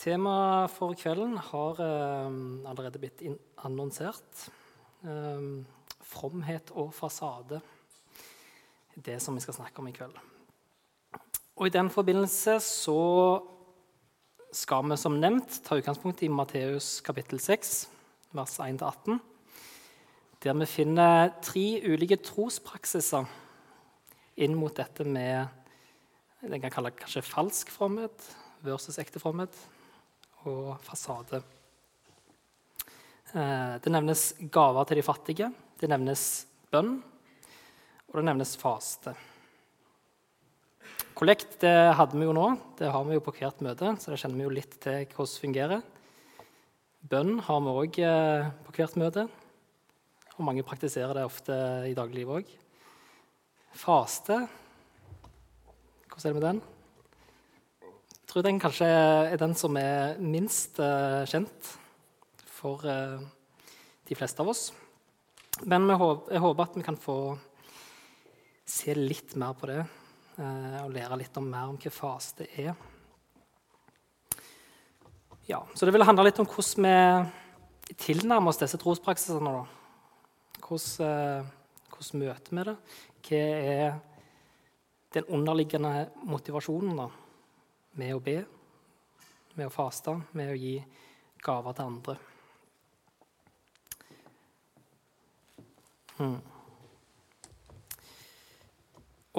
Temaet for kvelden har eh, allerede blitt annonsert. Eh, fromhet og fasade. Det som vi skal snakke om i kveld. Og I den forbindelse så skal vi som nevnt ta utgangspunkt i Matteus kapittel 6, vers 1-18, der vi finner tre ulike trospraksiser inn mot dette med det en kan kalle kanskje falsk fromhet versus ekte fromhet og fasade. Eh, det nevnes gaver til de fattige, det nevnes bønn, og det nevnes faste. Kollekt det hadde vi jo nå. Det har vi jo på hvert møte, så det kjenner vi jo litt til hvordan fungerer. Bønn har vi òg eh, på hvert møte, og mange praktiserer det ofte i dagliglivet òg. Faste hvordan er det med den? Tror den kanskje er den som er minst uh, kjent for uh, de fleste av oss. Men håper, jeg håper at vi kan få se litt mer på det uh, og lære litt om mer om hva fase det er. Ja, så det vil handle litt om hvordan vi tilnærmer oss disse trospraksisene. Hvordan, hvordan møter vi det? Hva er den underliggende motivasjonen da, med å be, med å faste, med å gi gaver til andre. Mm.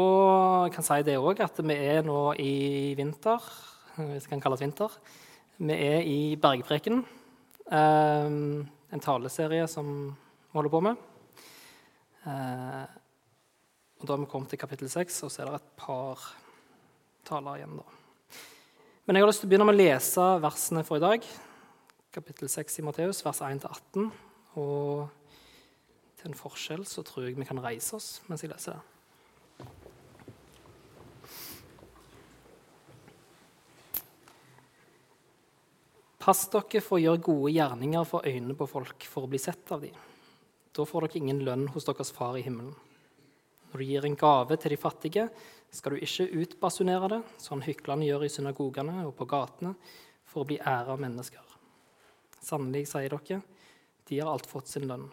Og jeg kan si det òg, at vi er nå i vinter, hvis det kan kalles vinter. Vi er i Bergpreken, eh, en taleserie som vi holder på med. Eh, og Da har vi kommet til kapittel 6, og så er det et par taler igjen. da. Men jeg har lyst til å begynne med å lese versene for i dag. Kapittel 6 i Matteus, vers 1-18. Og til en forskjell så tror jeg vi kan reise oss mens jeg leser det. Pass dere for å gjøre gode gjerninger for øynene på folk for å bli sett av dem. Da får dere ingen lønn hos deres far i himmelen. Når du gir en gave til de fattige, skal du ikke utbasunere det, sånn hyklerne gjør i synagogene og på gatene, for å bli ære av mennesker. Sannelig, sier dere, de har alt fått sin lønn.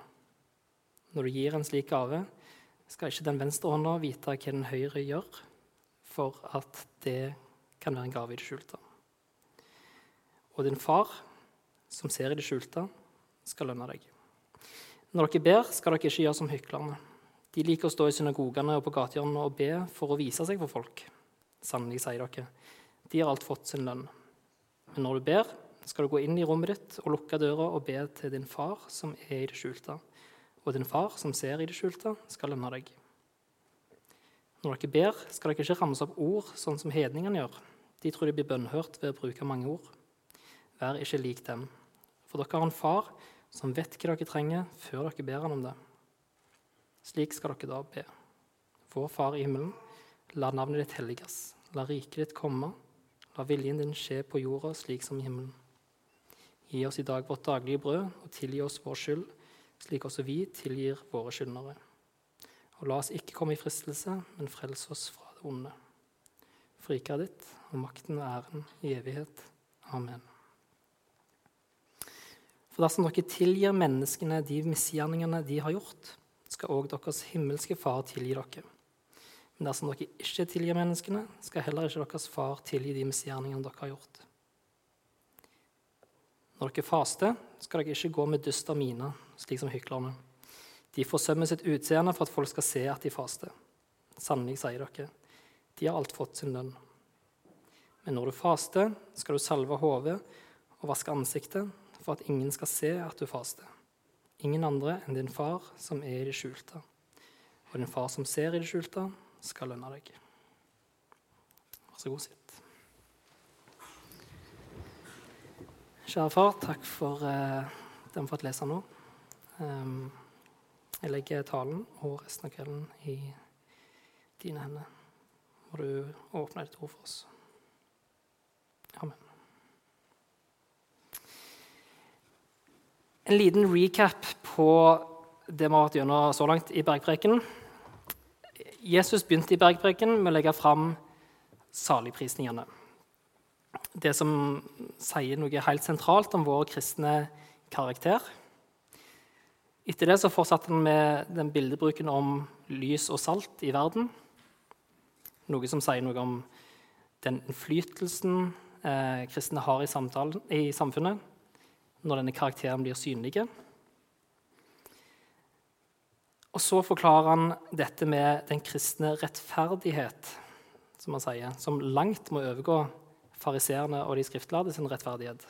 Når du gir en slik gave, skal ikke den venstre hånda vite hva den høyre gjør, for at det kan være en gave i det skjulte. Og din far, som ser i det skjulte, skal lønne deg. Når dere ber, skal dere ikke gjøre som hyklerne. De liker å stå i synagogene og på gatehjørnene og be for å vise seg for folk. Sannelig, sier dere, de har alt fått sin lønn. Men når du ber, skal du gå inn i rommet ditt og lukke døra og be til din far som er i det skjulte. Og din far som ser i det skjulte, skal lønne deg. Når dere ber, skal dere ikke ramse opp ord sånn som hedningene gjør. De tror de blir bønnhørt ved å bruke mange ord. Vær ikke lik dem. For dere har en far som vet hva dere trenger, før dere ber han om det. Slik skal dere da be. Vår Far i himmelen, la navnet ditt helliges. La riket ditt komme. La viljen din skje på jorda slik som i himmelen. Gi oss i dag vårt daglige brød, og tilgi oss vår skyld, slik også vi tilgir våre skyldnere. Og la oss ikke komme i fristelse, men frels oss fra det onde. For ditt, og makten og æren i evighet. Amen. For dersom dere tilgir menneskene de misgjerningene de har gjort, skal òg deres himmelske Far tilgi dere. Men dersom dere ikke tilgir menneskene, skal heller ikke deres far tilgi de misgjerningene dere har gjort. Når dere faster, skal dere ikke gå med dyster mine, slik som hyklerne. De forsømmer sitt utseende for at folk skal se at de faster. Sannelig, sier dere, de har alt fått sin lønn. Men når du faster, skal du salve hodet og vaske ansiktet, for at ingen skal se at du faster ingen andre enn din far som er i det skjulte. Og din far som ser i det skjulte, skal lønne deg. Vær så god, sitt. Kjære far, takk for uh, det vi har fått lese nå. Um, jeg legger talen og resten av kvelden i dine hender. Må du åpne ditt ord for oss. Amen. En liten recap på det vi har vært gjennom så langt i bergpreken. Jesus begynte i bergpreken med å legge fram saligprisningene. det som sier noe helt sentralt om vår kristne karakter. Etter det så fortsatte han med den bildebruken om lys og salt i verden. Noe som sier noe om den innflytelsen eh, kristne har i, samtalen, i samfunnet når denne karakteren blir synlig. Og så forklarer han dette med den kristne rettferdighet, som han sier, som langt må overgå fariseerne og de skriftlærde sin rettferdighet.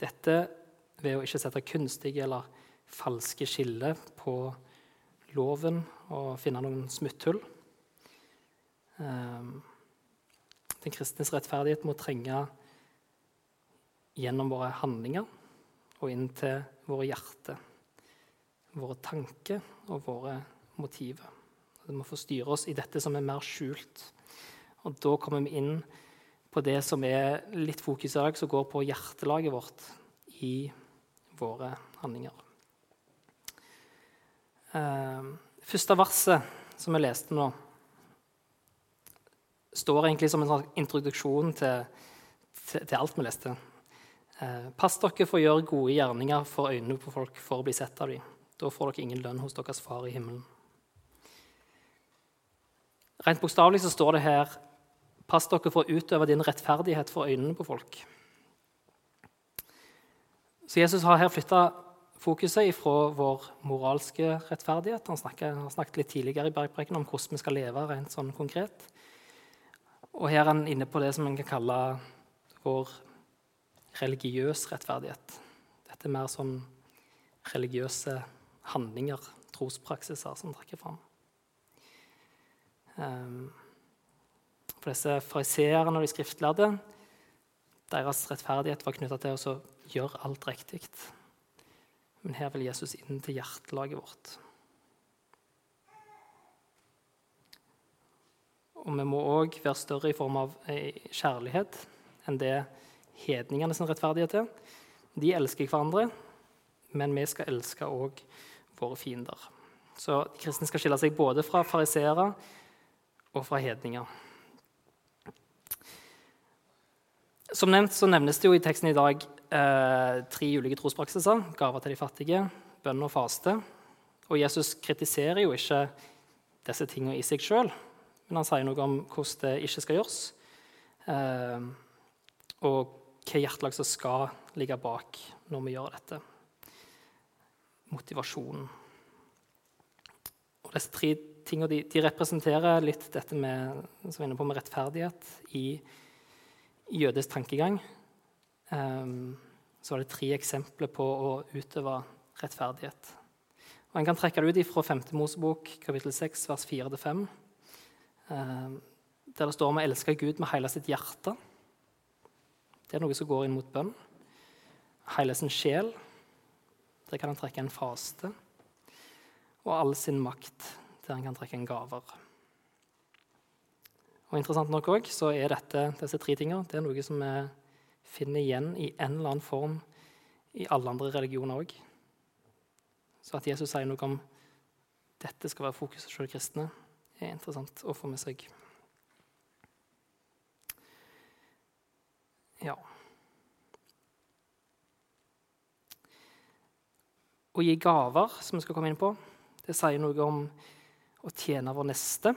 Dette ved å ikke sette kunstige eller falske skiller på loven og finne noen smutthull. Ehm, den kristnes rettferdighet må trenge gjennom våre handlinger og inn til våre hjerter, våre tanker og våre motiver. Det må få styre oss i dette som er mer skjult. Og da kommer vi inn på det som er litt fokus i dag, som går på hjertelaget vårt i våre handlinger. Eh, første verset som vi leste nå, står egentlig som en introduksjon til, til, til alt vi leste. Eh, pass dere for å gjøre gode gjerninger for øynene på folk for å bli sett av dem. Da får dere ingen lønn hos deres far i himmelen. Rent bokstavelig så står det her Pass dere for å utøve din rettferdighet for øynene på folk. Så Jesus har her flytta fokuset fra vår moralske rettferdighet. Han han snakket litt tidligere i Bergpreken om hvordan vi skal leve rent sånn konkret. Og her er han inne på det som en kan kalle vår religiøs rettferdighet. Dette er mer sånn religiøse handlinger, trospraksiser, som trekker fram. Um, for disse fariseerne og de skriftlærde deres rettferdighet var knytta til å gjøre alt riktig. Men her vil Jesus inn til hjertelaget vårt. Og vi må òg være større i form av eh, kjærlighet enn det hedningene sin rettferdighet til. De elsker hverandre, men vi skal elske òg våre fiender. Så de kristne skal skille seg både fra fariseere og fra hedninger. Som nevnt så nevnes det jo i teksten i dag eh, tre ulike trospraksiser. Gaver til de fattige, bønn og faste. Og Jesus kritiserer jo ikke disse tingene i seg sjøl, men han sier noe om hvordan det ikke skal gjøres. Eh, og hva hjertelag som skal ligge bak når vi gjør dette. Motivasjonen. Og disse tre tingene de, de representerer litt dette med, som inne på, med rettferdighet i jødisk tankegang. Um, så var det tre eksempler på å utøve rettferdighet. Og En kan trekke det ut fra 5. Mosebok kapittel 6, vers 4-5 der det står om å elske Gud med hele sitt hjerte. Det er noe som går inn mot bønn. Hele sin sjel. Der kan han trekke en faste. Og all sin makt, der han kan trekke en gaver. Og interessant nok også, så er dette, disse tre tingene det er noe som vi finner igjen i en eller annen form i alle andre religioner òg. Så at Jesus sier noe om dette skal være fokuset hos kristne, er interessant å få med seg. Ja. Å gi gaver, som vi skal komme inn på, det sier noe om å tjene vår neste.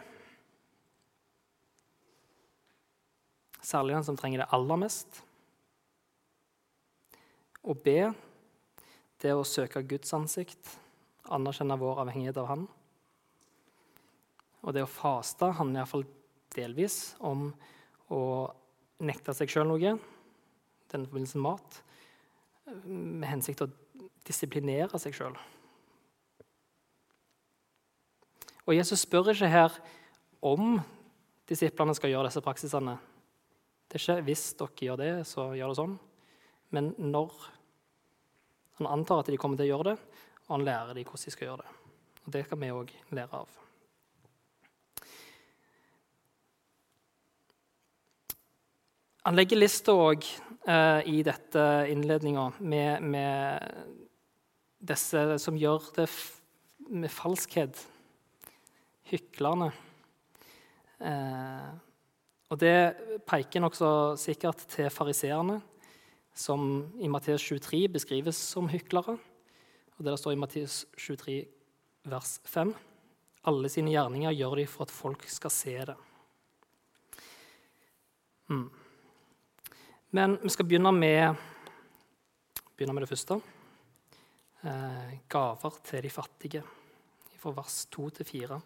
Særlig den som trenger det aller mest. Å be, det er å søke Guds ansikt, anerkjenne vår avhengighet av Han. Og det å faste handler iallfall delvis om å nekte seg sjøl noe, denne forbindelsen mat, med hensikt til å disiplinere seg sjøl. Og Jesus spør ikke her om disiplene skal gjøre disse praksisene. Det er ikke 'hvis dere gjør det, så gjør det sånn', men når. Han antar at de kommer til å gjøre det, og han lærer dem hvordan de skal gjøre det. Og Det kan vi òg lære av. Han legger lista òg i dette innledninga med, med, disse som gjør det med falskhet. Hyklerne. Eh, Og Det peker nokså sikkert til fariseerne, som i Matteus 23 beskrives som hyklere. Og det der står i Matteus 23, vers 5.: Alle sine gjerninger gjør de for at folk skal se det. Mm. Men vi skal begynne med, begynne med det første. Eh, gaver til de fattige, fra vers 2 til 4.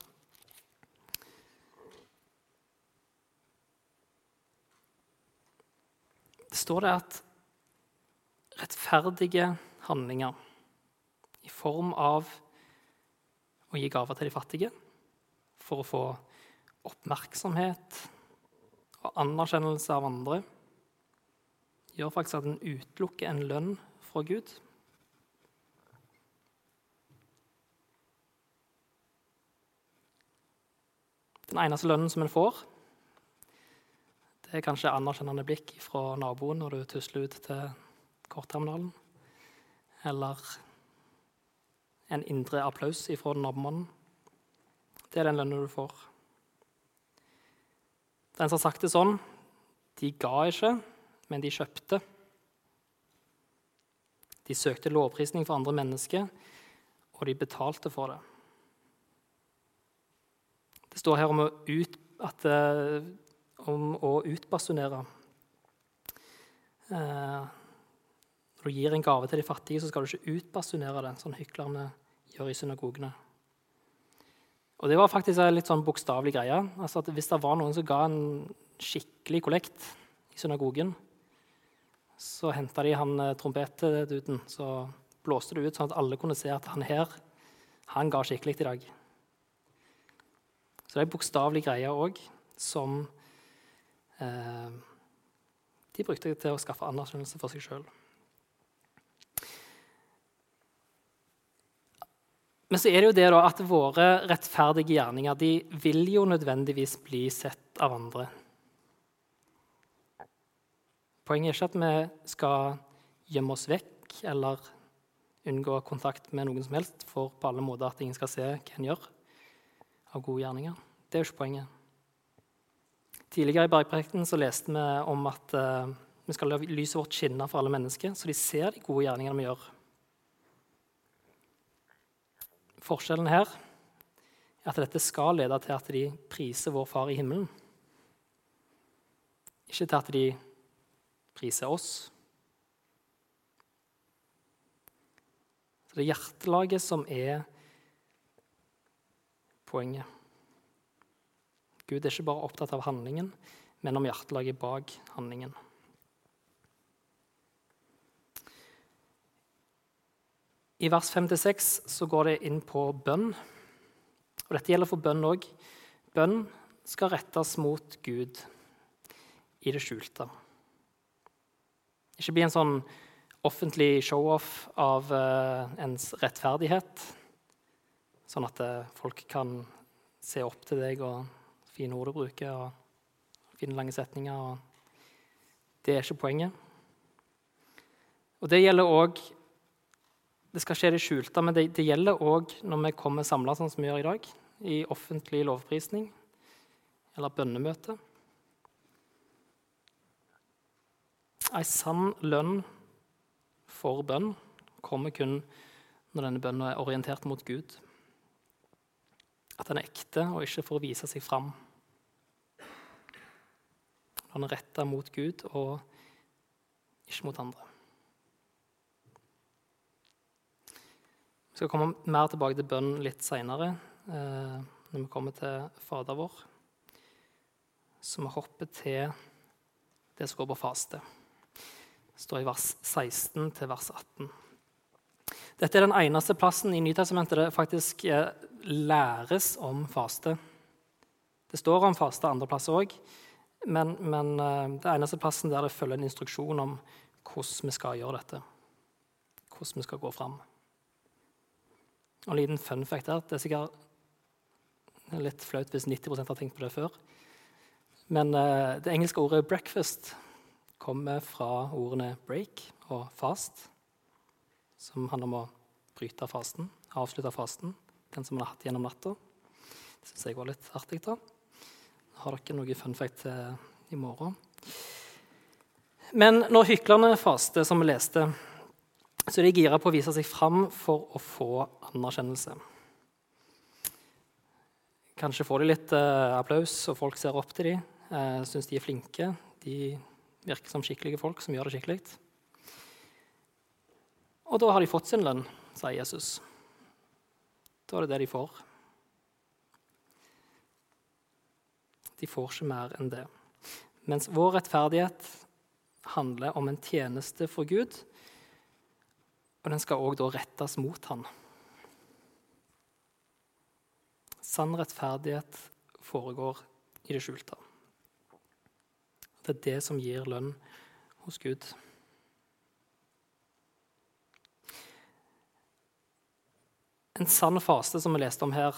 Det står det at rettferdige handlinger i form av å gi gaver til de fattige for å få oppmerksomhet og anerkjennelse av andre, gjør faktisk at en utelukker en lønn fra Gud. Den eneste lønnen som en får, det er kanskje anerkjennende blikk fra naboen når du tusler ut til kortterminalen. Eller en indre applaus fra nabomannen. Det er den lønnen du får. Den som har sagt det sånn De ga ikke, men de kjøpte. De søkte lovprisning for andre mennesker, og de betalte for det. Det står her om å, ut, at, eh, om å utbasunere. Eh, når du gir en gave til de fattige, så skal du ikke utbasunere det, sånn hyklerne gjør i synagogene. Og det var faktisk en litt sånn bokstavelig greie. Altså at Hvis det var noen som ga en skikkelig kollekt i synagogen, så henta de han eh, trompetduden. Så blåste det ut sånn at alle kunne se at han her han ga skikkelig i dag. Så det er bokstavelig greie òg, som eh, de brukte til å skaffe anerkjennelse for seg sjøl. Men så er det jo det da at våre rettferdige gjerninger de vil jo nødvendigvis bli sett av andre. Poenget er ikke at vi skal gjemme oss vekk eller unngå kontakt med noen som helst for på alle måter at ingen skal se hva en gjør av gode gjerninger. Det er jo ikke poenget. Tidligere i Bergprekten så leste vi om at uh, vi skal la lyset vårt skinne for alle mennesker, så de ser de gode gjerningene vi gjør. Forskjellen her er at dette skal lede til at de priser vår Far i himmelen. Ikke til at de priser oss. Så det er hjertelaget som er poenget. Gud er ikke bare opptatt av handlingen, men om hjertelaget bak handlingen. I vers 5-6 går det inn på bønn. Og dette gjelder for bønn òg. Bønn skal rettes mot Gud i det skjulte. Ikke bli en sånn offentlig show-off av uh, ens rettferdighet, sånn at uh, folk kan se opp til deg og fine ord du bruker, og fine lange setninger. Og det er ikke poenget. Og Det gjelder òg det skal skje det skjulte, men det, det gjelder òg når vi kommer samla sånn som vi gjør i dag, i offentlig lovprisning eller bønnemøte. Ei sann lønn for bønn kommer kun når denne bønnen er orientert mot Gud. At den er ekte og ikke for å vise seg fram. Den er retta mot Gud og ikke mot andre. Vi skal komme mer tilbake til bønn litt seinere, eh, når vi kommer til Fader vår. Så vi hopper til det som går på faste. Det står i vers 16 til vers 18. Dette er den eneste plassen i Nytestamentet det faktisk eh, læres om faste. Det står om faste andre plasser òg, men, men eh, det eneste plassen der det følger en instruksjon om hvordan vi skal gjøre dette. Hvordan vi skal gå fram. Og en liten fun fact her. Det er sikkert litt flaut hvis 90 har tenkt på det før. Men uh, det engelske ordet 'breakfast' kommer fra ordene 'break' og 'fast', som handler om å bryte fasten, avslutte fasten, den som man har hatt gjennom natta. Det syns jeg var litt artig. da. Har dere noe fun fact i morgen? Men når hyklerne faster, som vi leste, så er de gira på å vise seg fram for å få anerkjennelse. Kanskje får de litt eh, applaus, og folk ser opp til dem, eh, syns de er flinke. De virker som skikkelige folk som gjør det skikkelig. Og da har de fått sin lønn, sier Jesus. Da er det det de får. De får ikke mer enn det. Mens vår rettferdighet handler om en tjeneste for Gud, og den skal òg da rettes mot Han. Sann rettferdighet foregår i det skjulte. Det er det som gir lønn hos Gud. En sann faste som vi leste om her,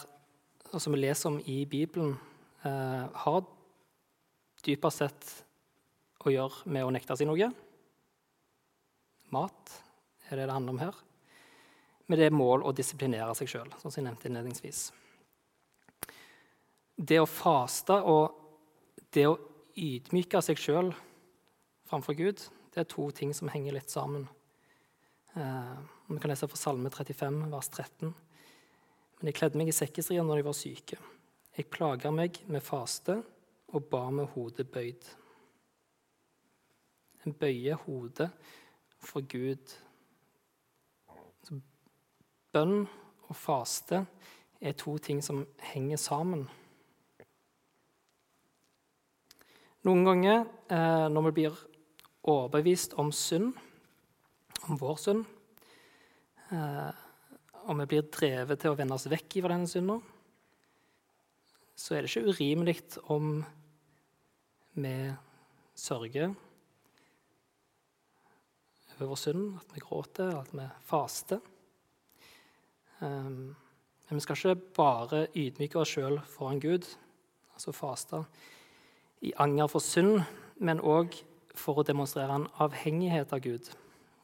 og som vi leser om i Bibelen, eh, har dypest sett å gjøre med å nekte seg noe. Mat er det det handler om her. Med det mål å disiplinere seg sjøl, som jeg nevnte innledningsvis. Det å faste og det å ydmyke seg sjøl framfor Gud, det er to ting som henger litt sammen. Eh, vi kan lese fra Salme 35, vers 13. Men jeg kledde meg i sekkestrier når de var syke. Jeg plaga meg med faste og ba med hodet bøyd. En bøyer hodet for Gud. Bønn og faste er to ting som henger sammen. Noen ganger eh, når vi blir overbevist om synd, om vår synd, eh, og vi blir drevet til å vende oss vekk fra denne synda, så er det ikke urimelig om vi sørger over synd, at vi gråter, at vi faster. Um, men vi skal ikke bare ydmyke oss sjøl foran Gud, altså faste i anger for synd, men òg for å demonstrere en avhengighet av Gud,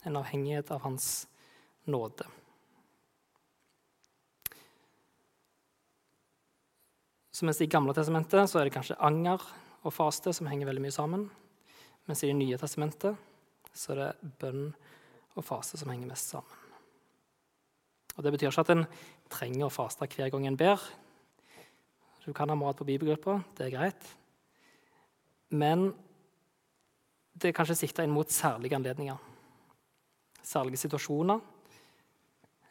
en avhengighet av Hans nåde. Så mens I Gamle testamentet så er det kanskje anger og faste som henger veldig mye sammen. Mens i Det nye testamentet så er det bønn og faste som henger mest sammen. Og Det betyr ikke at en trenger å faste hver gang en ber. Du kan ha mat på bibelgruppa, det er greit. Men det er kanskje sikta inn mot særlige anledninger. Særlige situasjoner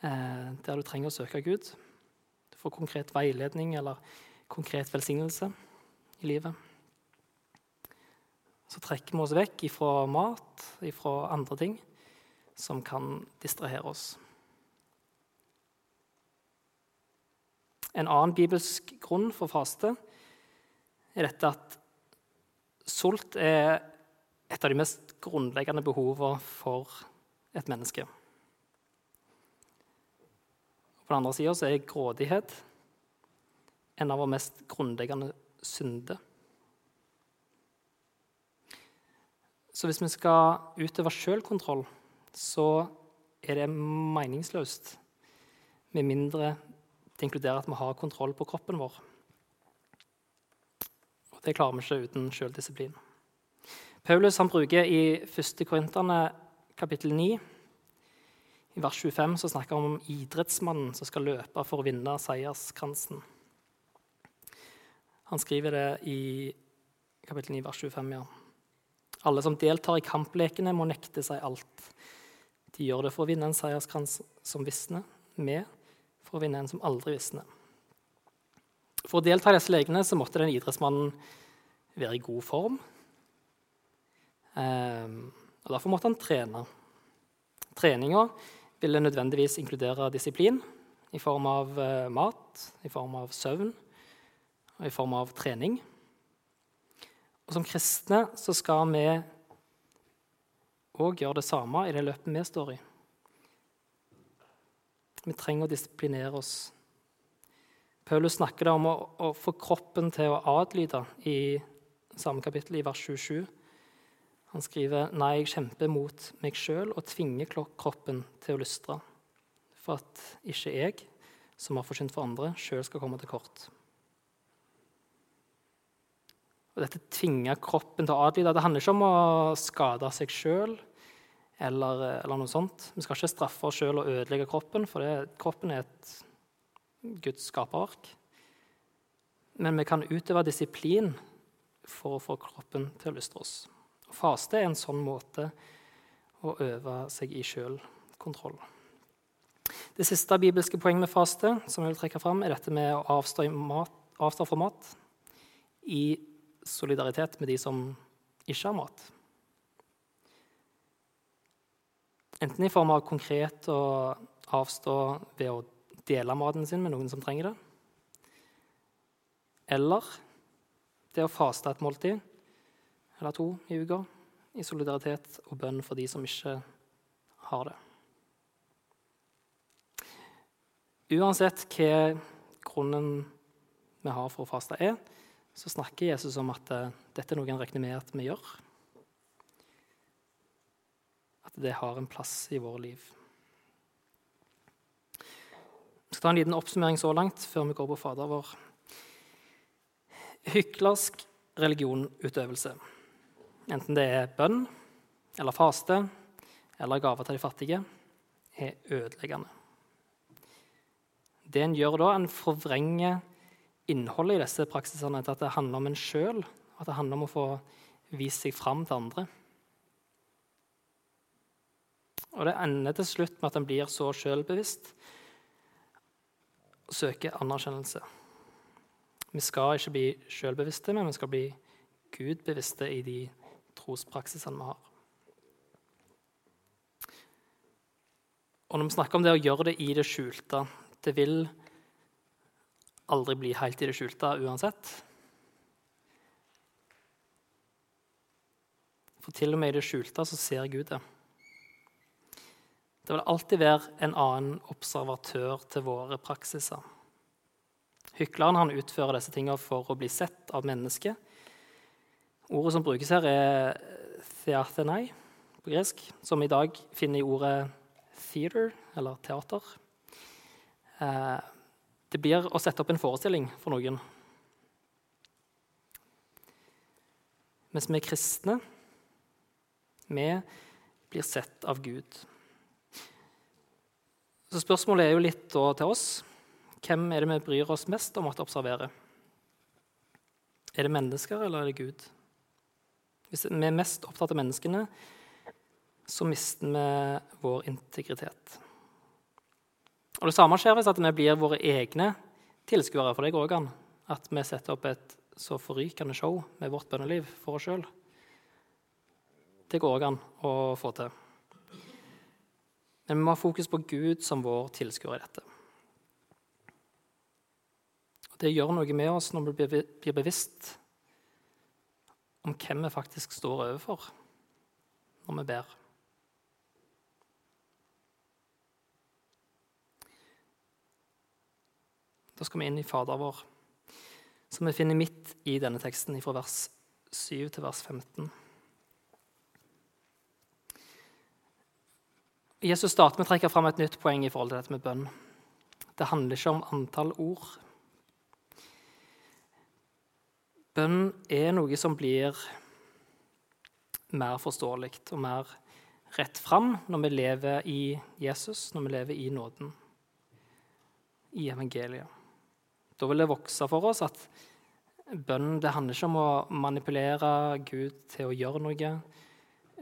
eh, der du trenger å søke Gud. Du får konkret veiledning eller konkret velsignelse i livet. Så trekker vi oss vekk ifra mat, ifra andre ting som kan distrahere oss. En annen bibelsk grunn for faste er dette at Sult er et av de mest grunnleggende behovene for et menneske. På den andre sida er grådighet en av våre mest grunnleggende synder. Så hvis vi skal utøve sjølkontroll, så er det meningsløst med mindre det inkluderer at vi har kontroll på kroppen vår. Det klarer vi ikke uten sjøldisiplin. Paulus han bruker i 1. Korinterne kapittel 9 i vers 25 så snakker han om idrettsmannen som skal løpe for å vinne seierskransen. Han skriver det i kapittel 9, vers 25. ja. Alle som deltar i kamplekene, må nekte seg alt. De gjør det for å vinne en seierskrans som visner, med for å vinne en som aldri visner. For å delta i disse lekene så måtte den idrettsmannen være i god form. Ehm, og Derfor måtte han trene. Treninga ville nødvendigvis inkludere disiplin i form av eh, mat, i form av søvn og i form av trening. Og Som kristne så skal vi òg gjøre det samme i det løpet vi står i. Vi trenger å disiplinere oss Paulus snakker om å, å, få kroppen til å adlyde i samme kapittel, i vers 27. Han skriver «Nei, jeg kjemper mot meg sjøl og tvinger kroppen til å lystre, for at ikke jeg, som har forsynt for andre, sjøl skal komme til kort. Og dette tvinger kroppen til å adlyde. Det handler ikke om å skade seg sjøl eller, eller, noe sånt. Vi skal ikke straffe oss sjøl og ødelegge kroppen, for det, kroppen er et Guds skaperverk. Men vi kan utøve disiplin for å få kroppen til å lystre oss. Faste er en sånn måte å øve seg i sjølkontroll. Det siste bibelske poenget med faste som jeg vil trekke fram, er dette med å avstå, mat, avstå fra mat i solidaritet med de som ikke har mat. Enten i form av konkret å avstå ved å dele maten sin med noen som trenger det, eller det å faste et måltid eller to i uka i solidaritet og bønn for de som ikke har det. Uansett hva grunnen vi har for å faste, er, så snakker Jesus om at uh, dette er noe han regner med at vi gjør. At det har en plass i våre liv. Vi skal ta en liten oppsummering så langt før vi går på Fader vår. Hyklersk religionutøvelse, enten det er bønn eller faste eller gaver til de fattige, er ødeleggende. Det en gjør da, en forvrenger innholdet i disse praksisene til at det handler om en sjøl, at det handler om å få vist seg fram til andre. Og det ender til slutt med at en blir så sjølbevisst søker anerkjennelse. Vi skal ikke bli sjølbevisste, men vi skal bli gudbevisste i de trospraksisene vi har. Og når vi snakker om det å gjøre det i det skjulte Det vil aldri bli helt i det skjulte uansett. For til og med i det skjulte så ser Gud det. Det vil alltid være en annen observatør til våre praksiser. Hykleren han utfører disse tingene for å bli sett av mennesket. Ordet som brukes her, er theathenai på gresk, som i dag finner i ordet theater, eller teater. Eh, det blir å sette opp en forestilling for noen. Mens vi er kristne, vi blir sett av Gud. Så spørsmålet er jo litt til oss. Hvem er det vi bryr oss mest om å observere? Er det mennesker, eller er det Gud? Hvis vi er mest opptatt av menneskene, så mister vi vår integritet. Og Det samme skjer hvis at vi blir våre egne tilskuere, for det går an. At vi setter opp et så forrykende show med vårt bønneliv for oss sjøl. Det går an å få til. Men vi må ha fokus på Gud som vår tilskuer i dette. Og Det gjør noe med oss når vi blir bevisst om hvem vi faktisk står overfor når vi ber. Da skal vi inn i Fader vår, som vi finner midt i denne teksten, fra vers 7 til vers 15. Jesus starter med å trekke fram et nytt poeng i forhold til dette med bønn. Det handler ikke om antall ord. Bønn er noe som blir mer forståelig og mer rett fram når vi lever i Jesus, når vi lever i nåden, i evangeliet. Da vil det vokse for oss at bønn det handler ikke om å manipulere Gud til å gjøre noe,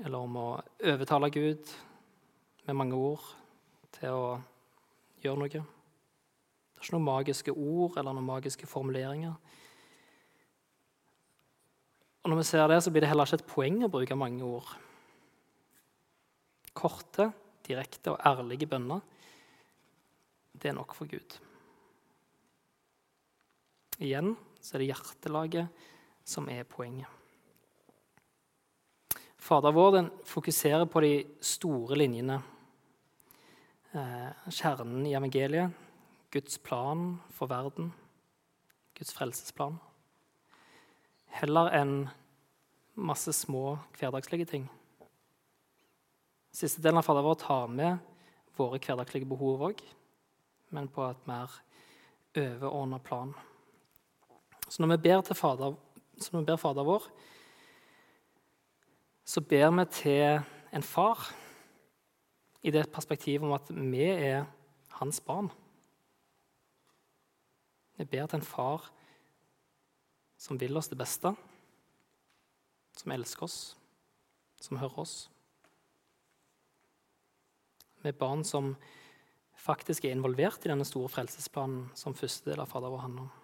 eller om å overtale Gud med mange ord til å gjøre noe. Det er ikke noen magiske ord eller noen magiske formuleringer. Og Når vi ser det, så blir det heller ikke et poeng å bruke mange ord. Korte, direkte og ærlige bønner, det er nok for Gud. Igjen så er det hjertelaget som er poenget. Fader vår den fokuserer på de store linjene. Eh, kjernen i evangeliet, Guds plan for verden, Guds frelsesplan. Heller enn masse små hverdagslige ting. Siste delen av Fader vår tar med våre hverdagslige behov òg, men på et mer overordna plan. Så når vi ber til Fader, vi ber Fader vår, så ber vi til en far i det perspektivet om at vi er hans barn. Vi ber til en far som vil oss det beste, som elsker oss, som hører oss. Vi er barn som faktisk er involvert i denne store frelsesplanen som første del av Fader vår handler om.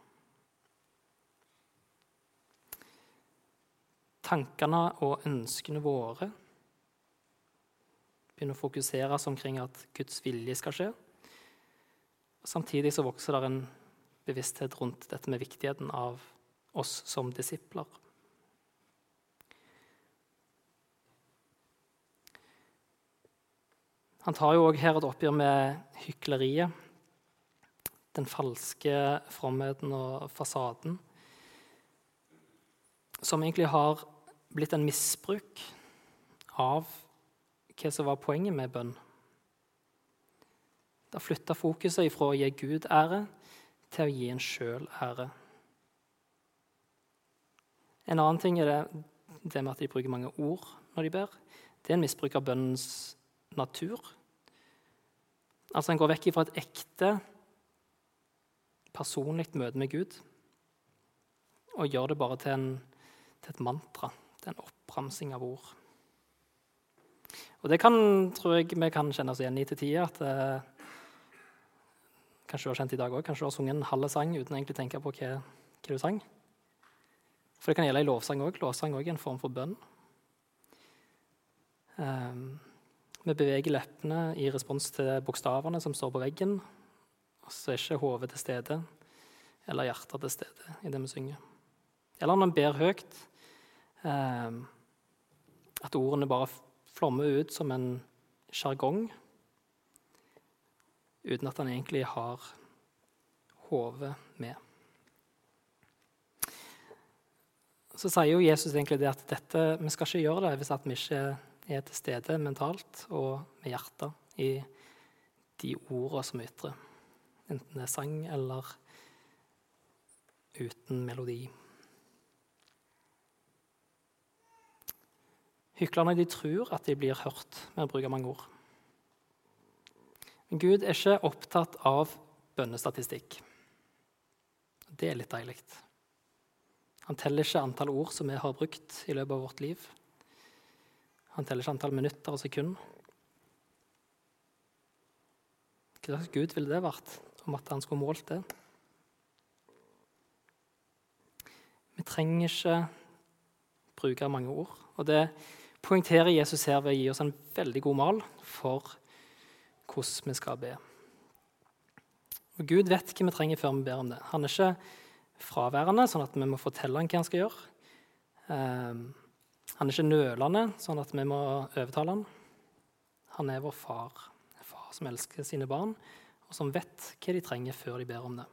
Tankene og ønskene våre begynner å fokuseres omkring at Guds vilje skal skje. Samtidig så vokser det en bevissthet rundt dette med viktigheten av oss som disipler. Han tar jo òg her et oppgjør med hykleriet. Den falske fromheten og fasaden. Som egentlig har blitt en misbruk av hva som var poenget med bønn. Da flytta fokuset fra å gi Gud ære til å gi en sjøl ære. En annen ting er det, det, med at de bruker mange ord når de ber. Det er en misbruk av bønnens natur. Altså En går vekk fra et ekte, personlig møte med Gud og gjør det bare til, en, til et mantra, til en oppramsing av ord. Og det kan, tror jeg vi kan kjenne oss igjen i til tider. at eh, Kanskje du har kjent i dag òg. Kanskje du har sunget en halv sang uten egentlig å tenke på hva, hva, du sang. For det kan gjelde i lovsang òg. Lovsang òg er en form for bønn. Um, vi beveger leppene i respons til bokstavene som står på veggen. Og så er ikke hodet til stede eller hjertet til stede i det vi synger. Eller når vi ber høyt, um, at ordene bare flommer ut som en sjargong uten at han egentlig har hodet med. Så sier jo Jesus egentlig det at dette, vi skal ikke gjøre det hvis vi ikke er til stede mentalt og med hjertet i de ordene som ytrer. Enten det er sang eller uten melodi. Hyklerne de tror at de blir hørt med å bruke mange ord. Men Gud er ikke opptatt av bønnestatistikk. Det er litt deilig. Han teller ikke antall ord som vi har brukt i løpet av vårt liv. Han teller ikke antall minutter og sekunder. Hva slags Gud ville det vært om at han skulle målt det? Vi trenger ikke bruke mange ord. Og det poengterer Jesus her ved å gi oss en veldig god mal for hvordan vi skal be. Og Gud vet hva vi trenger før vi ber om det. Han er ikke fraværende, sånn at vi må fortelle ham hva han skal gjøre. Um, han er ikke nølende, sånn at vi må overtale ham. Han er vår far, en far som elsker sine barn, og som vet hva de trenger før de ber om det.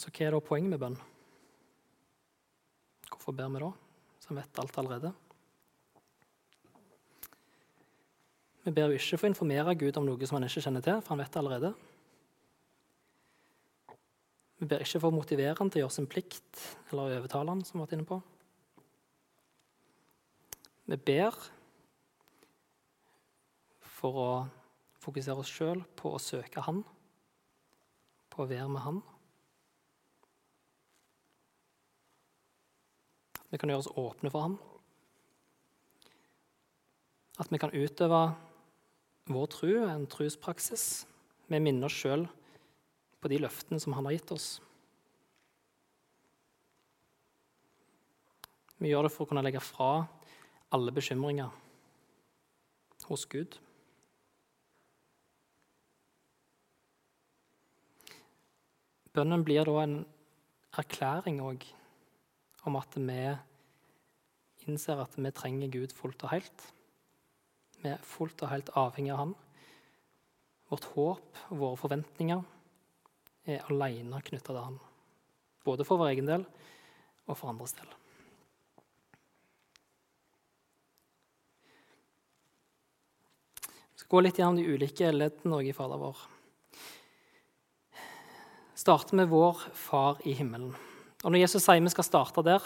Så hva er da poenget med bønn? Hvorfor ber vi da, som vet alt allerede? Vi ber jo ikke for å informere Gud om noe som han ikke kjenner til, for han vet det allerede. Vi ber ikke for å motivere han til å gjøre sin plikt eller overtale han, som vi har vært inne på. Vi ber for å fokusere oss sjøl på å søke Han, på å være med Han. At vi kan gjøre oss åpne for ham. At vi kan utøve vår tro en truspraksis. Vi minner oss sjøl på de løftene som han har gitt oss. Vi gjør det for å kunne legge fra alle bekymringer hos Gud. Bønnen blir da en erklæring òg om at vi innser at vi trenger Gud fullt og helt. Vi er fullt og helt avhengig av Han. Vårt håp og våre forventninger er alene knytta til Han. Både for vår egen del og for andres del. Vi skal gå litt gjennom de ulike leddene i Fader vår. starte med vår Far i himmelen. Og Når Jesus sier vi skal starte der,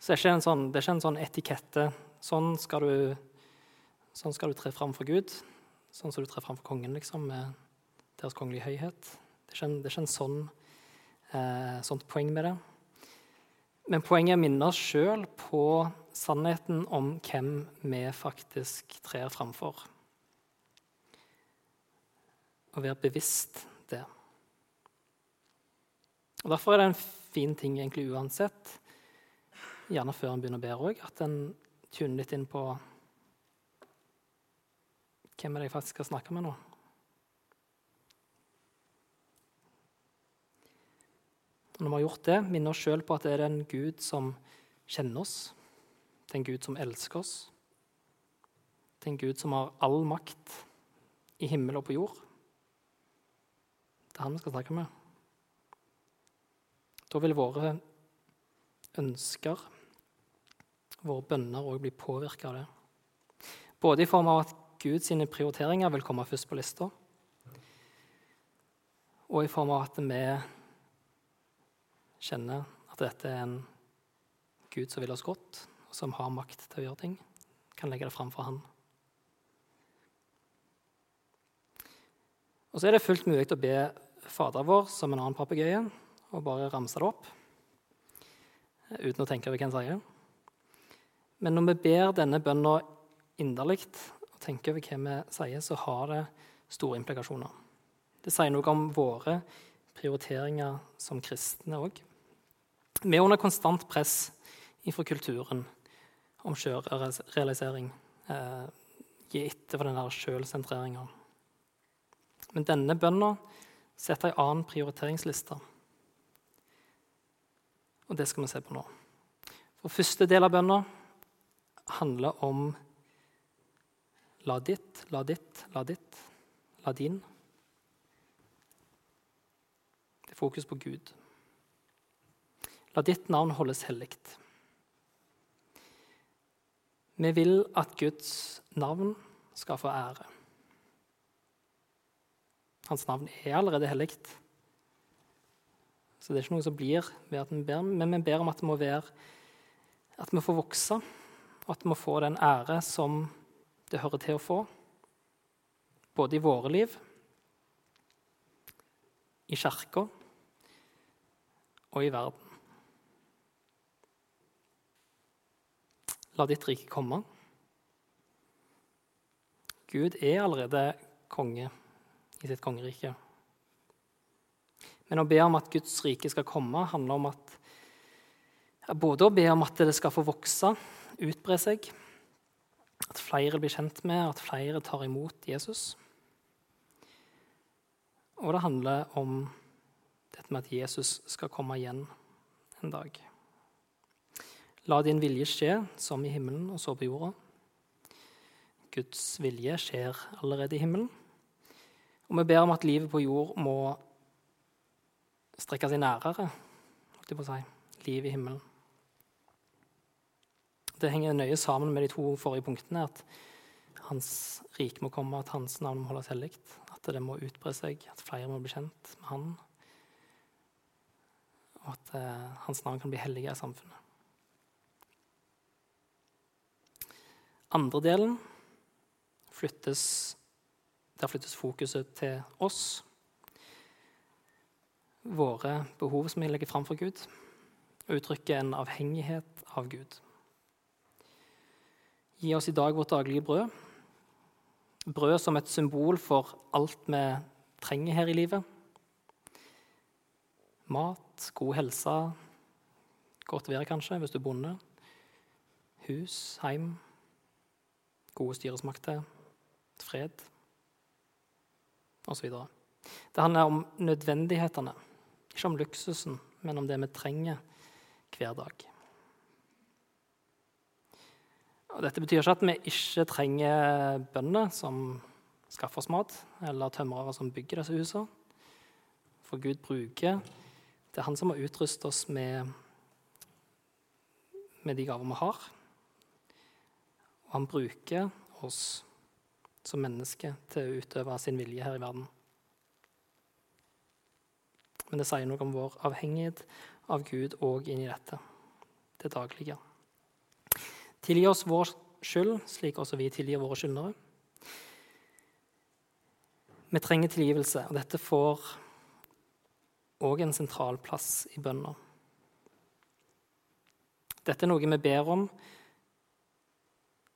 så er det ikke en sånn, ikke en sånn etikette. Sånn skal, du, sånn skal du tre fram for Gud. Sånn som du trer fram for kongen liksom, med deres kongelige høyhet. Det er ikke en, er ikke en sånn, eh, sånt poeng med det. Men poenget er å minne oss sjøl på sannheten om hvem vi faktisk trer framfor. Å være bevisst det. Og Derfor er det en fin ting egentlig uansett, gjerne før en begynner å be òg, at en tuner litt inn på hvem er det jeg faktisk skal snakke med nå. Når vi har gjort det, minner oss sjøl på at det er en Gud som kjenner oss. Det er en Gud som elsker oss. Det er en Gud som har all makt i himmel og på jord. Det er han vi skal snakke med. Da vil våre ønsker, våre bønner, òg bli påvirka av det. Både i form av at Guds prioriteringer vil komme først på lista, og i form av at vi kjenner at dette er en Gud som vil oss godt, og som har makt til å gjøre ting, kan legge det fram for Han. Og så er det fullt mulig å be Fader vår som en annen papegøye og bare ramse det opp uten å tenke over hva en sier. Men når vi ber denne bønna inderlig og tenker over hva vi sier, så har det store implikasjoner. Det sier noe om våre prioriteringer som kristne òg. Vi er under konstant press fra kulturen om sjølrealisering. Eh, gi etter for den sjølsentreringa. Men denne bønna setter ei annen prioriteringsliste. Og det skal vi se på nå. For Første del av bønna handler om la ditt, la ditt, la ditt, la din. Det er fokus på Gud. La ditt navn holdes hellig. Vi vil at Guds navn skal få ære. Hans navn er allerede hellig. Så det er ikke noe som blir ved at vi ber, men vi ber om at det må være at vi får vokse, og at vi må få den ære som det hører til å få, både i våre liv, i kirka og i verden. La ditt rike komme. Gud er allerede konge i sitt kongerike. Men å be om at Guds rike skal komme, handler om at både å be om at det skal få vokse, utbre seg, at flere blir kjent med, at flere tar imot Jesus. Og det handler om dette med at Jesus skal komme igjen en dag. La din vilje skje, som i himmelen og så på jorda. Guds vilje skjer allerede i himmelen. Og vi ber om at livet på jord må strekke seg nærere holdt jeg på å si, livet i himmelen. Det henger nøye sammen med de to forrige punktene. At hans rike må komme, at hans navn må holdes hellig. At det må utbre seg, at flere må bli kjent med han. Og at eh, hans navn kan bli hellig i samfunnet. andre delen flyttes Der flyttes fokuset til oss. Våre behov som vi legger fram for Gud. Og uttrykker en avhengighet av Gud. Gi oss i dag vårt daglige brød. Brød som et symbol for alt vi trenger her i livet. Mat, god helse, godt vær kanskje hvis du er bonde. Hus, heim gode styresmakter, fred osv. Det handler om nødvendighetene, ikke om luksusen, men om det vi trenger hver dag. Og dette betyr ikke at vi ikke trenger bønder som skaffer oss mat, eller tømrere som bygger disse husene. For Gud bruker Det er Han som har utrustet oss med, med de gaver vi har. Og han bruker oss som mennesker til å utøve sin vilje her i verden. Men det sier noe om vår avhengighet av Gud òg inni dette, det daglige. Tilgi oss vår skyld, slik også vi tilgir våre skyldnere. Vi trenger tilgivelse, og dette får òg en sentral plass i bønna. Dette er noe vi ber om,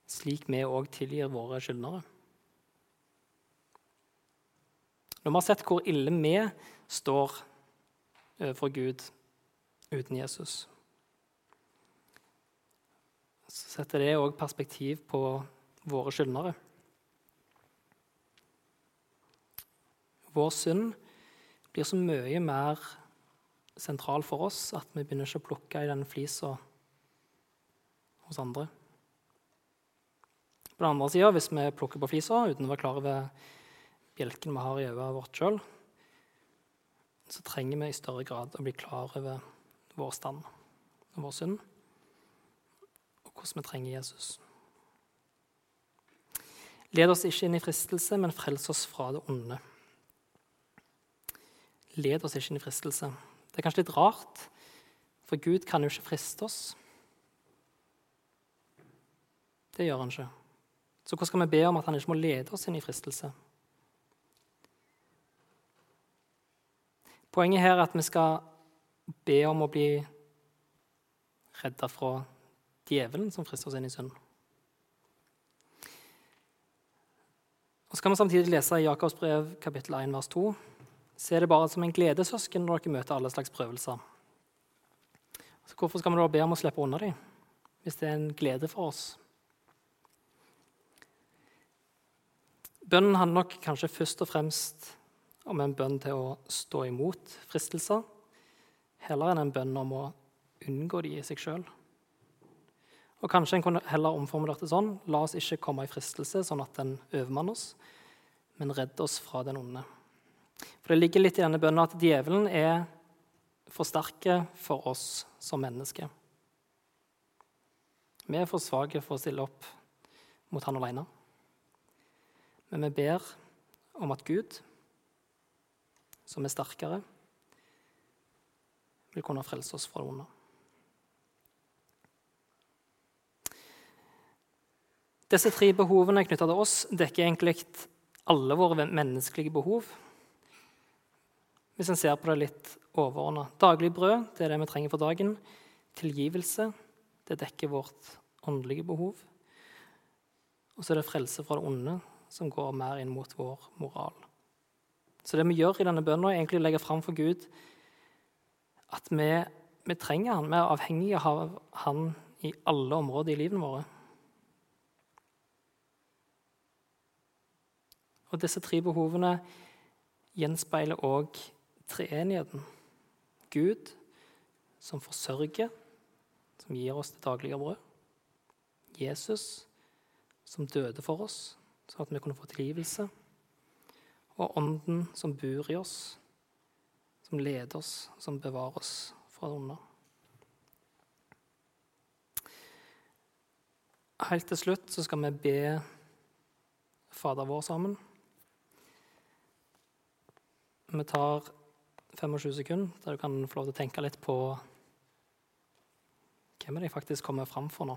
slik vi òg tilgir våre skyldnere. Når vi har sett hvor ille vi står overfor Gud uten Jesus, så setter det òg perspektiv på våre skyldnere. Vår synd blir så mye mer sentral for oss at vi begynner ikke å plukke i den flisa hos andre. På den andre sida, hvis vi plukker på flisa uten å være klar over bjelken vi har i øyet vårt sjøl, så trenger vi i større grad å bli klar over vår stand og vår synd, og hvordan vi trenger Jesus. Led oss ikke inn i fristelse, men frels oss fra det onde. Led oss ikke inn i fristelse. Det er kanskje litt rart, for Gud kan jo ikke friste oss. Det gjør han ikke. Så hvordan skal vi be om at han ikke må lede oss inn i fristelse? Poenget her er at vi skal be om å bli redda fra djevelen som frister oss inn i synd. Og Så kan vi samtidig lese i Jakobs brev kapittel 1 vers 2. Se det bare som en gledessøsken når dere møter alle slags prøvelser. Så hvorfor skal vi da be om å slippe unna dem, hvis det er en glede for oss? Bønnen handler nok kanskje først og fremst om en bønn til å stå imot fristelser, heller enn en bønn om å unngå de i seg sjøl. Og kanskje en kunne heller omformulert det sånn La oss ikke komme i fristelse sånn at den overmanner oss, men redd oss fra den onde. For det ligger litt i denne bønnen at djevelen er for sterke for oss som mennesker. Vi er for svake for å stille opp mot han alene. Men vi ber om at Gud, som er sterkere, vil kunne frelse oss fra det onde. Disse tre behovene knytta til oss dekker egentlig alle våre menneskelige behov. Hvis en ser på det litt overordna. Daglig brød det er det vi trenger for dagen. Tilgivelse det dekker vårt åndelige behov. Og så er det frelse fra det onde, som går mer inn mot vår moral. Så det vi gjør i denne bønnen, er egentlig å legge fram for Gud at vi, vi trenger han, vi er avhengige av han i alle områder i livene våre. Og disse tre behovene gjenspeiler òg treenigheten. Gud som forsørger, som gir oss det daglige brød. Jesus som døde for oss, sånn at vi kunne få tilgivelse. Og Ånden som bor i oss, som leder oss, som bevarer oss fra det onde. Helt til slutt så skal vi be Fader vår sammen. Vi tar 25 sekunder der du kan få lov til å tenke litt på hvem er det jeg faktisk kommer fram for nå.